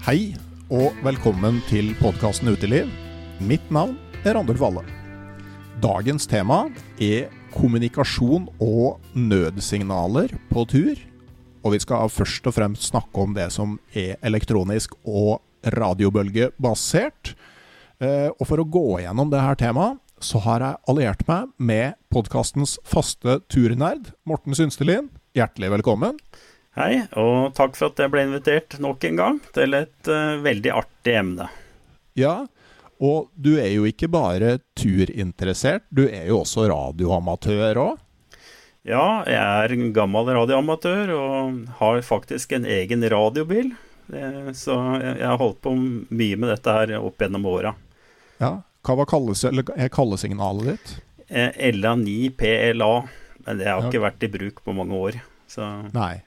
Hei og velkommen til podkasten Uteliv. Mitt navn er Randulf Valle. Dagens tema er kommunikasjon og nødsignaler på tur. Og vi skal først og fremst snakke om det som er elektronisk og radiobølgebasert. Eh, og for å gå gjennom det her temaet, så har jeg alliert meg med podkastens faste turnerd, Morten Synstelin. Hjertelig velkommen. Hei, og takk for at jeg ble invitert nok en gang til et uh, veldig artig emne. Ja, og du er jo ikke bare turinteressert, du er jo også radioamatør òg? Ja, jeg er en gammel radioamatør og har faktisk en egen radiobil. Så jeg har holdt på mye med dette her opp gjennom åra. Ja, Hva var kallesignalet ditt? Eh, LA9 PLA. Men det har ikke vært i bruk på mange år. Så. Nei.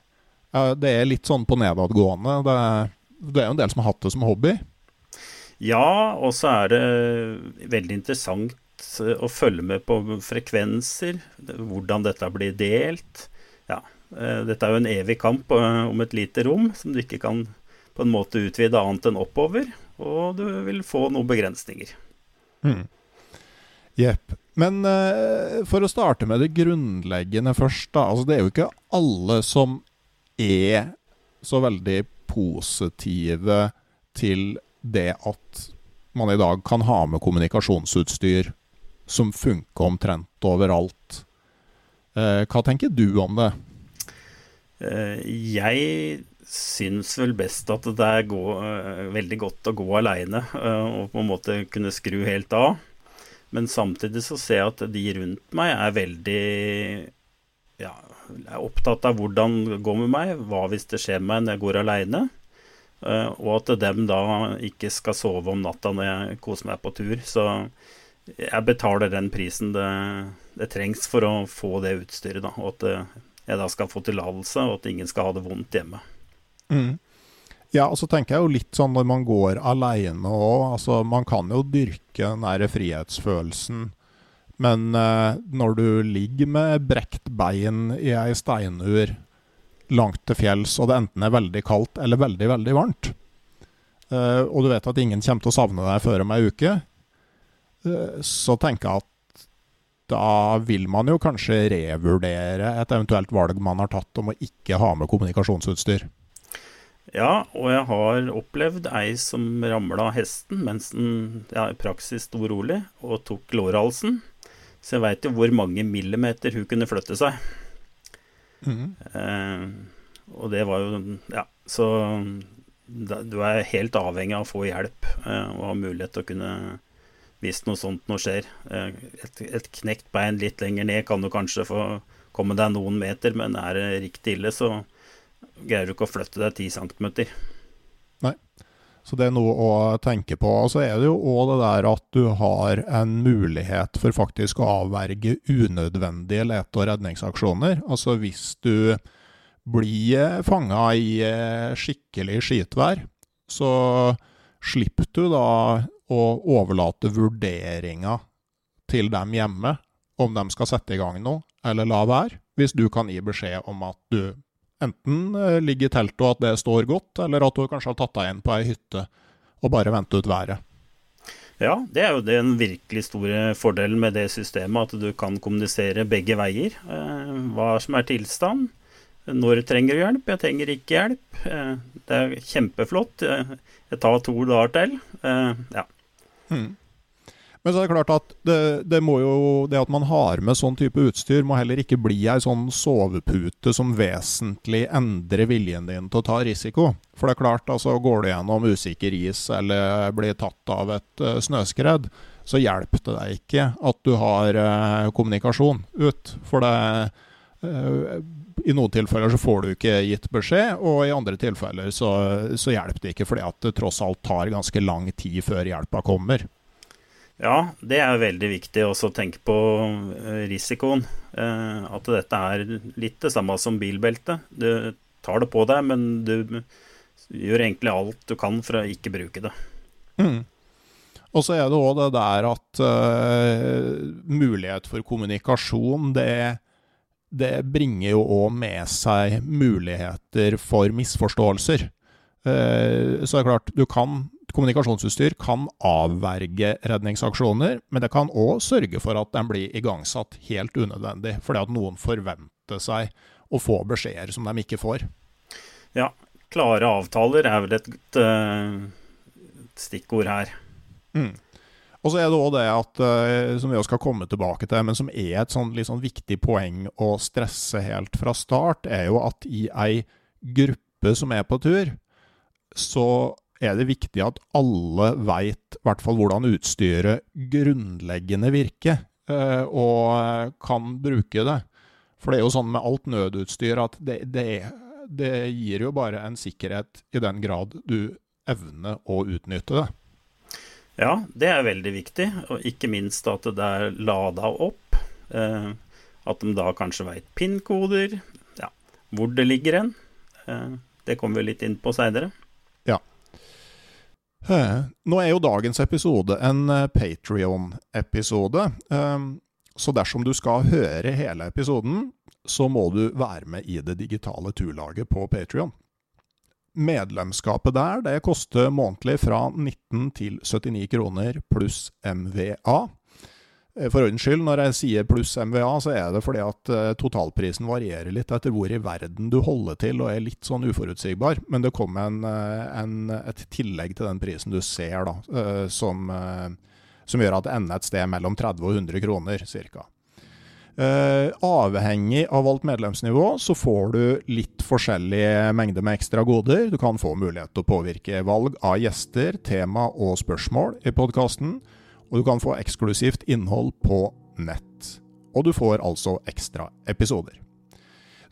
Det er litt sånn på nedadgående. Det er, det er jo en del som har hatt det som hobby. Ja, og så er det veldig interessant eh, å følge med på frekvenser, hvordan dette blir delt. Ja, eh, dette er jo en evig kamp om et lite rom som du ikke kan på en måte utvide annet enn oppover, og du vil få noen begrensninger. Jepp. Mm. Men for å starte med det grunnleggende først, da. Altså, det er jo ikke alle som er så veldig positive til det at man i dag kan ha med kommunikasjonsutstyr som funker omtrent overalt. Uh, hva tenker du om det? Uh, jeg syns vel best at det er gå, veldig godt å gå aleine og på en måte kunne skru helt av. Men samtidig så ser jeg at de rundt meg er veldig ja, er opptatt av hvordan det går med meg, hva hvis det skjer med meg når jeg går aleine. Eh, og at dem da ikke skal sove om natta når jeg koser meg på tur. Så jeg betaler den prisen det, det trengs for å få det utstyret. Da, og at eh, jeg da skal få tillatelse, og at ingen skal ha det vondt hjemme. Mm. Ja, og så tenker jeg jo litt sånn når man går aleine òg. Altså, man kan jo dyrke den der frihetsfølelsen. Men eh, når du ligger med brekt bein i ei steinur langt til fjells, og det enten er veldig kaldt eller veldig, veldig varmt, eh, og du vet at ingen kommer til å savne deg før om ei uke, eh, så tenker jeg at da vil man jo kanskje revurdere et eventuelt valg man har tatt om å ikke ha med kommunikasjonsutstyr. Ja, og jeg har opplevd ei som ramla hesten mens den ja, i praksis sto rolig og tok lårhalsen. Så jeg veit jo hvor mange millimeter hun kunne flytte seg. Mm. Eh, og det var jo Ja, så da, du er helt avhengig av å få hjelp eh, og ha mulighet til å kunne Hvis noe sånt nå skjer. Eh, et, et, knekt bein litt lenger ned kan du kanskje få komme deg noen meter, men er det riktig ille, så greier du ikke å flytte deg 10 cm. Nei. Så det er noe å tenke på. Og så er det jo òg det der at du har en mulighet for faktisk å avverge unødvendige lete- og redningsaksjoner. Altså hvis du blir fanga i eh, skikkelig skitvær, så slipper du da å overlate vurderinga til dem hjemme om de skal sette i gang noe, eller la være, hvis du kan gi beskjed om at du enten eh, ligge i teltet og at det står godt, eller at du kanskje har tatt deg inn på ei hytte og bare vente ut været. Ja, det er jo den virkelig store fordelen med det systemet, at du kan kommunisere begge veier. Eh, hva som er tilstand. Når trenger du hjelp? Jeg trenger ikke hjelp. Eh, det er kjempeflott. Jeg tar to dager til. Ja. Hmm. Men så er det klart at det, det, jo, det, at man har med sånn type utstyr, må heller ikke bli ei sånn sovepute som vesentlig endrer viljen din til å ta risiko. For det er klart, altså går du gjennom usikker is eller blir tatt av et uh, snøskred, så hjelper det deg ikke at du har uh, kommunikasjon ut. For det uh, i noen tilfeller så får du ikke gitt beskjed, og i andre tilfeller så, så hjelper det ikke fordi at det tross alt tar ganske lang tid før hjelpa kommer. Ja, det er veldig viktig også å tenke på eh, risikoen. Eh, at dette er litt det samme som bilbelte. Du tar det på deg, men du gjør egentlig alt du kan for å ikke bruke det. Mm. Og så er det òg det der at uh, mulighet for kommunikasjon, det, det bringer jo òg med seg muligheter for misforståelser. Uh, så det er klart, du kan Kommunikasjonsutstyr kan avverge redningsaksjoner, men det kan òg sørge for at den blir igangsatt helt unødvendig, fordi at noen forventer seg å få beskjeder som de ikke får. Ja, klare avtaler er vel et, et, et stikkord her. Mm. Og så er det òg det at, uh, som vi også skal komme tilbake til, men som er et sånn, sånn viktig poeng å stresse helt fra start, er jo at i ei gruppe som er på tur, så er det viktig at alle veit hvert fall hvordan utstyret grunnleggende virker, uh, og kan bruke det. For det er jo sånn med alt nødutstyr at det, det, det gir jo bare en sikkerhet i den grad du evner å utnytte det. Ja, det er veldig viktig, og ikke minst at det er lada opp. Eh, at de da kanskje veit PIN-koder, ja, hvor det ligger hen. Eh, det kommer vi litt inn på seinere. Nå er jo dagens episode en eh, Patrion-episode, eh, så dersom du skal høre hele episoden, så må du være med i det digitale turlaget på Patrion. Medlemskapet der det koster månedlig fra 19 til 79 kroner pluss MVA. Eh, for ordens skyld, når jeg sier pluss MVA, så er det fordi at uh, totalprisen varierer litt etter hvor i verden du holder til, og er litt sånn uforutsigbar. Men det kommer en, eh, en, et tillegg til den prisen du ser, da, som, som, gjør at det ender et sted mellom 30 og 100 kroner, ca. Avhengig av valgt medlemsnivå så får du litt forskjellige mengder med ekstra goder. Du kan få mulighet til å påvirke valg av gjester, tema og spørsmål i podkasten. Og du kan få eksklusivt innhold på nett. Og du får altså ekstra episoder.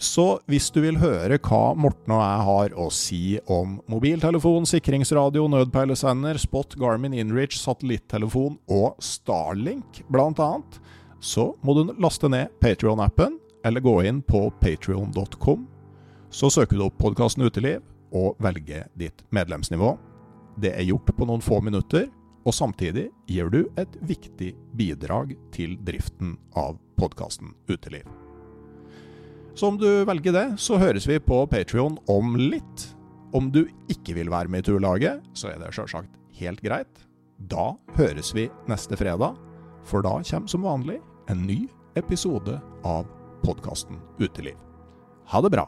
Så hvis du vil høre hva Morten og jeg har å si om mobiltelefon, sikringsradio, nødpeilesender, Spot, Garmin Inrich, satellittelefon og Starlink annet, så må du laste ned Patrion-appen, eller gå inn på patrion.com. Så søker du opp podkasten Uteliv, og velger ditt medlemsnivå. Det er gjort på noen få minutter, og samtidig gir du et viktig bidrag til driften av podkasten Uteliv. Så om du velger det, så høres vi på Patrion om litt. Om du ikke vil være med i turlaget, så er det sjølsagt helt greit. Da høres vi neste fredag, for da kommer som vanlig en ny episode av podkasten Uteliv. Ha det bra!